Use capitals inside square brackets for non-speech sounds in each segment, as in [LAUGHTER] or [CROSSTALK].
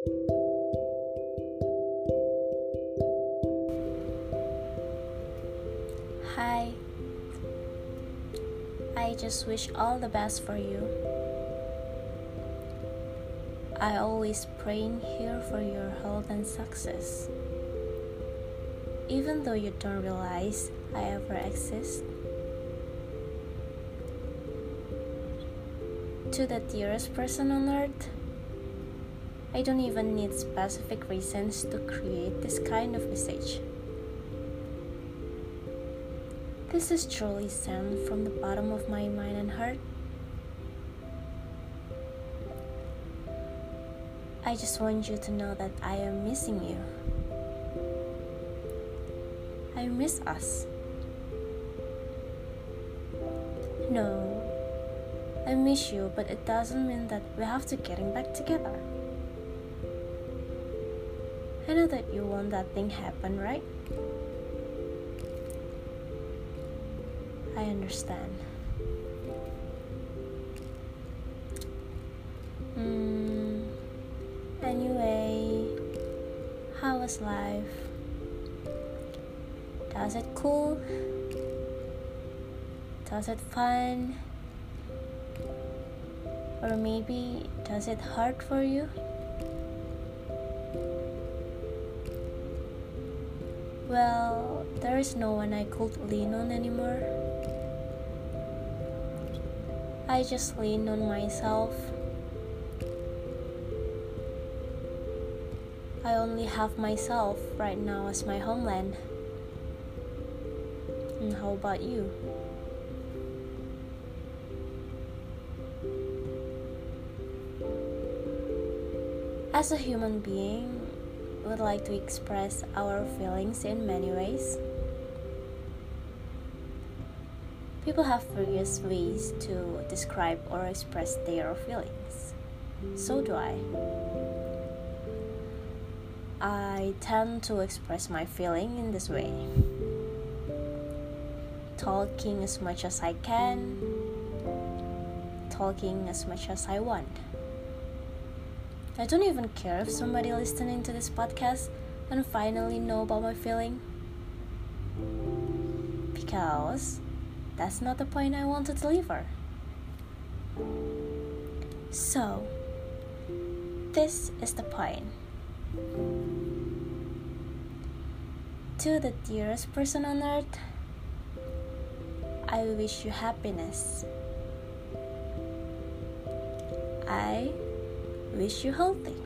Hi. I just wish all the best for you. I always praying here for your health and success. Even though you don't realize I ever exist. To the dearest person on earth, I don't even need specific reasons to create this kind of message. This is truly sent from the bottom of my mind and heart. I just want you to know that I am missing you. I miss us. No, I miss you, but it doesn't mean that we have to getting back together. I know that you want that thing happen, right? I understand. Mm, anyway, how was life? Does it cool? Does it fun? Or maybe does it hurt for you? Well, there is no one I could lean on anymore. I just lean on myself. I only have myself right now as my homeland. And how about you? As a human being, would like to express our feelings in many ways. People have various ways to describe or express their feelings. So do I. I tend to express my feeling in this way talking as much as I can, talking as much as I want. I don't even care if somebody listening to this podcast and finally know about my feeling. Because that's not the point I want to deliver. So, this is the point. To the dearest person on earth, I wish you happiness. I wish you healthy.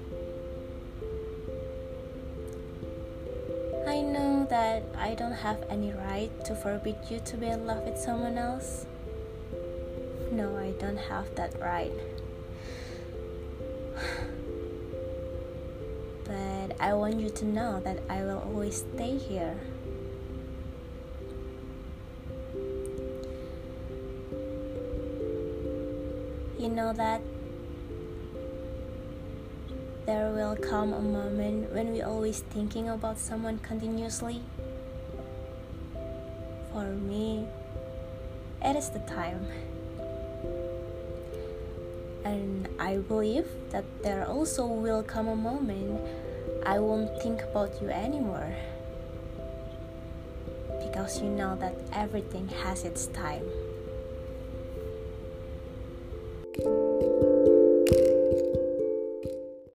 I know that I don't have any right to forbid you to be in love with someone else. No, I don't have that right. [SIGHS] But I want you to know that I will always stay here. You know that there will come a moment when we always thinking about someone continuously. For me, it is the time. And I believe that there also will come a moment I won't think about you anymore. Because you know that everything has its time.